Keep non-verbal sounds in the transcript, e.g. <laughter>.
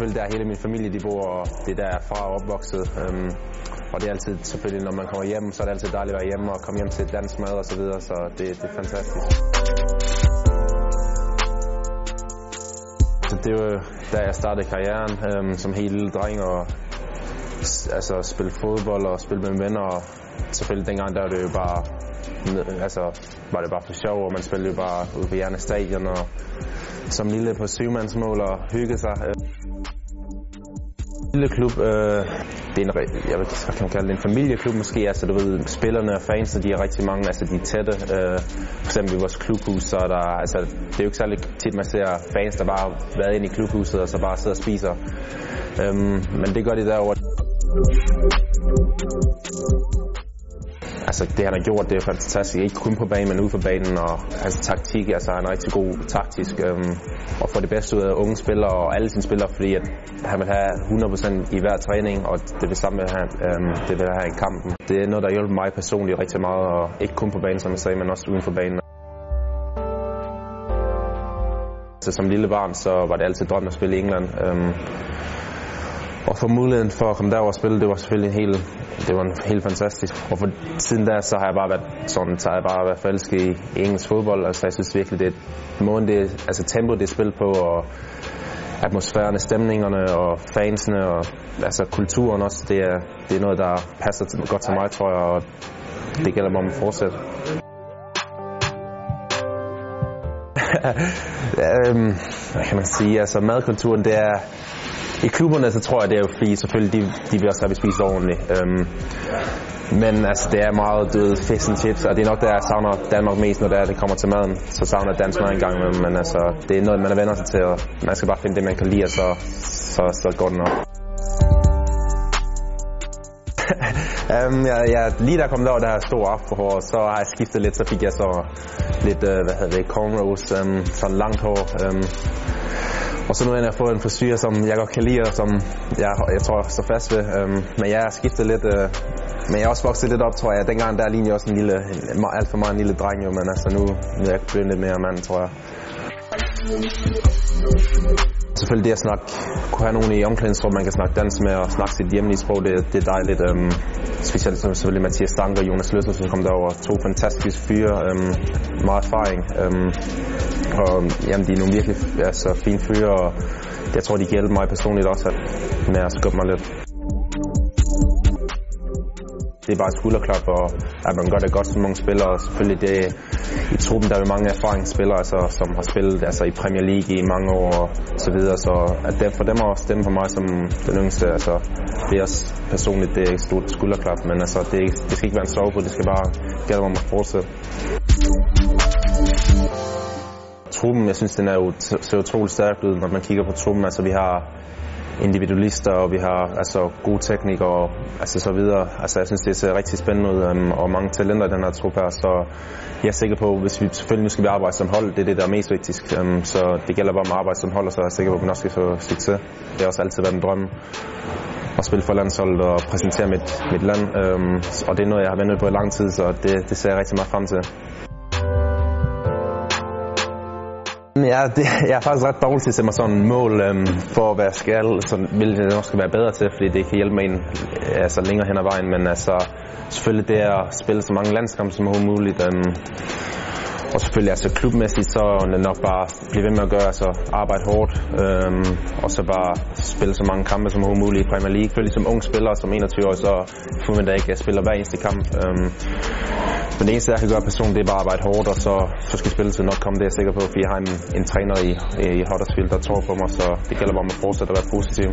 selvfølgelig der hele min familie de bor, og det der er fra og opvokset. Øhm, og det er altid selvfølgelig, når man kommer hjem, så er det altid dejligt at være hjemme og komme hjem til dansk mad og så videre, så det, det er fantastisk. Så det var da jeg startede karrieren øhm, som helt lille dreng og altså spille fodbold og spille med venner. Og selvfølgelig dengang der var det jo bare altså, var det bare for sjov, og man spillede jo bare ude på Hjernestadion og som lille på syvmandsmål og hygge sig. Øhm. Lille klub, øh, det er en, jeg ved, hvad kan man kalde det, en familieklub måske, altså du ved, spillerne og fansene, de er rigtig mange, altså de er tætte. Øh, for eksempel i vores klubhus, så er der, altså det er jo ikke særlig tit, man ser fans, der bare har været inde i klubhuset og så bare sidder og spiser. Øh, men det gør de derovre. Altså det han har gjort, det er fantastisk. Ikke kun på banen, men ude for banen. Og hans taktik, altså han er rigtig god taktisk. Øhm, og får det bedste ud af unge spillere og alle sine spillere, fordi at han vil have 100% i hver træning, og det vil samme have, øhm, det vil have i kampen. Det er noget, der hjælper mig personligt rigtig meget, og ikke kun på banen, som jeg sagde, men også uden for banen. Så som lille barn, så var det altid drømmen at spille i England. Øhm, og få muligheden for at komme derover og spille, det var selvfølgelig helt, det var en helt fantastisk. Og for siden da, så har jeg bare været sådan, så har jeg bare været forelsket i engelsk fodbold. Altså jeg synes virkelig, det er måden, det, altså tempo, det er spillet på, og atmosfæren, stemningerne og fansene og altså kulturen også, det er, det er noget, der passer godt til mig, tror jeg, og det gælder mig om at fortsætte. <laughs> øhm, hvad kan man sige? Altså madkulturen, det er, i klubberne, så tror jeg, det er jo fordi, selvfølgelig, de, de vil også have, at vi spiser ordentligt. Øhm, men altså, det er meget døde fish and chips, og det er nok der, jeg savner Danmark mest, når det, er, det kommer til maden. Så savner jeg dansk mad en gang men altså, det er noget, man er venner sig til, og man skal bare finde det, man kan lide, og så, så, så går det nok. um, <laughs> ja, ja, lige da jeg kom derover, der her store afrohår, så har jeg skiftet lidt, så fik jeg så lidt, uh, hvad hedder det, cornrows, um, sådan langt hår. Um, og så nu er jeg fået en frisyr, som jeg godt kan lide, og som jeg, jeg tror, jeg står fast ved. Øhm, men jeg har skiftet lidt, øh, men jeg har også vokset lidt op, tror jeg. Dengang der lignede jeg også en lille, en, alt for meget en lille dreng, jo, men altså nu, nu er jeg blevet lidt mere mand, tror jeg. Selvfølgelig det at snakke, kunne have nogen i omklædningsrum, man kan snakke dansk med og snakke sit hjemlige sprog, det, det er dejligt. Øhm, specielt som selvfølgelig Mathias Stanker og Jonas Løssel, som kom derover. To fantastiske fyre, øhm, meget erfaring. Øhm, og jamen, de er nogle virkelig altså, fine fyre, og jeg tror, de kan hjælpe mig personligt også at, med at skubbe mig lidt. Det er bare et skulderklap, og at man gør det godt som mange spillere. Selvfølgelig det, i truppen der er mange erfaringsspillere, altså, som har spillet altså, i Premier League i mange år og så videre. Så at det, for dem at stemme på mig som den yngste, altså, det er også personligt det er et stort skulderklap, men altså, det, det skal ikke være en sovepud, det skal bare gælde om at fortsætte. Truppen, jeg synes, den er jo, ser utroligt stærkt ud, når man kigger på truppen. Altså, vi har individualister, og vi har altså gode teknikere og altså så videre. Altså jeg synes, det ser rigtig spændende ud, um, og mange talenter i den her trup her, så jeg er sikker på, hvis vi selvfølgelig nu skal vi arbejde som hold, det er det, der er mest vigtigt. Um, øhm, så det gælder bare om at arbejde som hold, og så er jeg sikker på, at vi nok skal få succes. Det har også altid været en drøm at spille for landsholdet og præsentere mit, mit land, um, og det er noget, jeg har ventet på i lang tid, så det, det ser jeg rigtig meget frem til. Ja, det, jeg er faktisk ret dårlig til at sætte mig sådan en mål øhm, for hvad jeg skal, så vil jeg nok skal være bedre til, fordi det kan hjælpe mig ind, altså længere hen ad vejen, men altså selvfølgelig det at spille så mange landskampe som muligt, øhm, og selvfølgelig altså klubmæssigt, så er det nok bare blive ved med at gøre, altså arbejde hårdt, øhm, og så bare spille så mange kampe som muligt i Premier League. Selvfølgelig som ung spiller, som 21 år, så forventer jeg ikke, at jeg spiller hver eneste kamp. Øhm, men det eneste, jeg kan gøre personligt, det er bare at arbejde hårdt, og så, så skal spilletiden nok komme, det er jeg sikker på, fordi jeg har en, en træner i, i Huddersfield, der tror på mig, så det gælder bare om at fortsætte at være positiv.